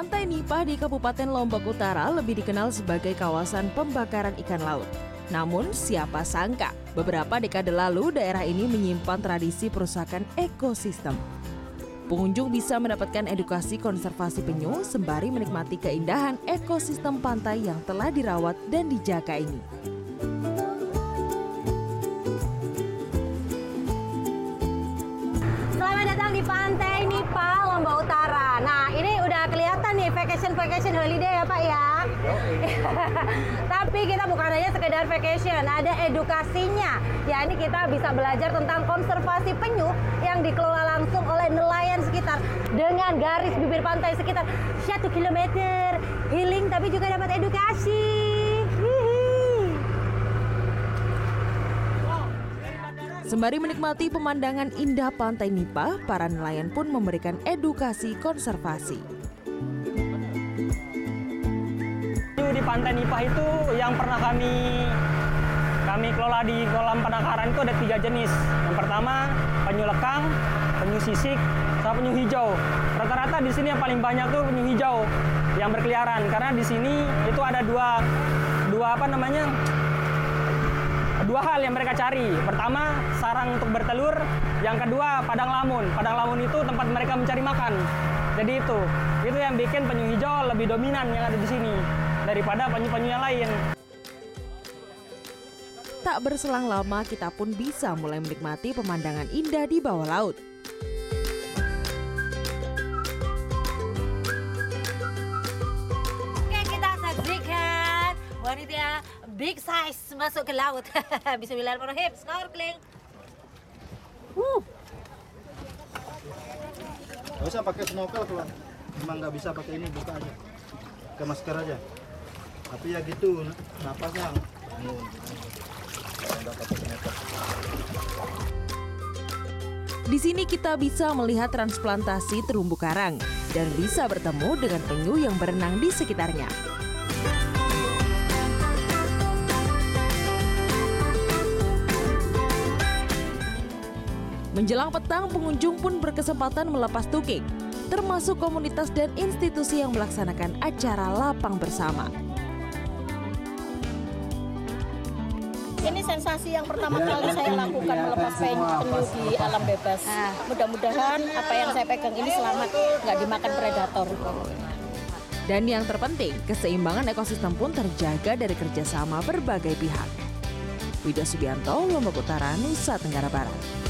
Pantai Nipah di Kabupaten Lombok Utara lebih dikenal sebagai kawasan pembakaran ikan laut. Namun, siapa sangka beberapa dekade lalu daerah ini menyimpan tradisi perusakan ekosistem. Pengunjung bisa mendapatkan edukasi konservasi penyu sembari menikmati keindahan ekosistem pantai yang telah dirawat dan dijaga ini. Selamat datang di Pantai Nipah, Lombok Utara. Nih vacation-vacation holiday ya Pak ya. Tapi kita bukan hanya sekedar vacation, ada edukasinya. Ya, ini kita bisa belajar tentang konservasi penyu yang dikelola langsung oleh nelayan sekitar dengan garis bibir pantai sekitar 1 km. Healing tapi juga dapat edukasi. Sembari menikmati pemandangan indah Pantai Nipah, para nelayan pun memberikan edukasi konservasi. Di Pantai Nipah itu yang pernah kami kami kelola di kolam penangkaran itu ada tiga jenis. Yang pertama penyu lekang, penyu sisik, sama penyu hijau. Rata-rata di sini yang paling banyak tuh penyu hijau yang berkeliaran karena di sini itu ada dua dua apa namanya dua hal yang mereka cari. Pertama, sarang untuk bertelur. Yang kedua, padang lamun. Padang lamun itu tempat mereka mencari makan. Jadi itu, itu yang bikin penyu hijau lebih dominan yang ada di sini daripada penyu-penyu yang lain. Tak berselang lama kita pun bisa mulai menikmati pemandangan indah di bawah laut. Oke, kita saksikan wanita big size masuk ke laut. Bismillahirrahmanirrahim. Snorkeling. Uh, Gak usah pakai snorkel kalau memang nggak bisa pakai ini buka aja, pakai masker aja. Tapi ya gitu, snorkel. Di sini kita bisa melihat transplantasi terumbu karang dan bisa bertemu dengan penyu yang berenang di sekitarnya. Menjelang petang, pengunjung pun berkesempatan melepas tukik, termasuk komunitas dan institusi yang melaksanakan acara lapang bersama. Ini sensasi yang pertama kali saya lakukan melepas penyu, di alam bebas. Mudah-mudahan apa yang saya pegang ini selamat, nggak dimakan predator. Dan yang terpenting, keseimbangan ekosistem pun terjaga dari kerjasama berbagai pihak. Wida Subianto, Lombok Utara, Nusa Tenggara Barat.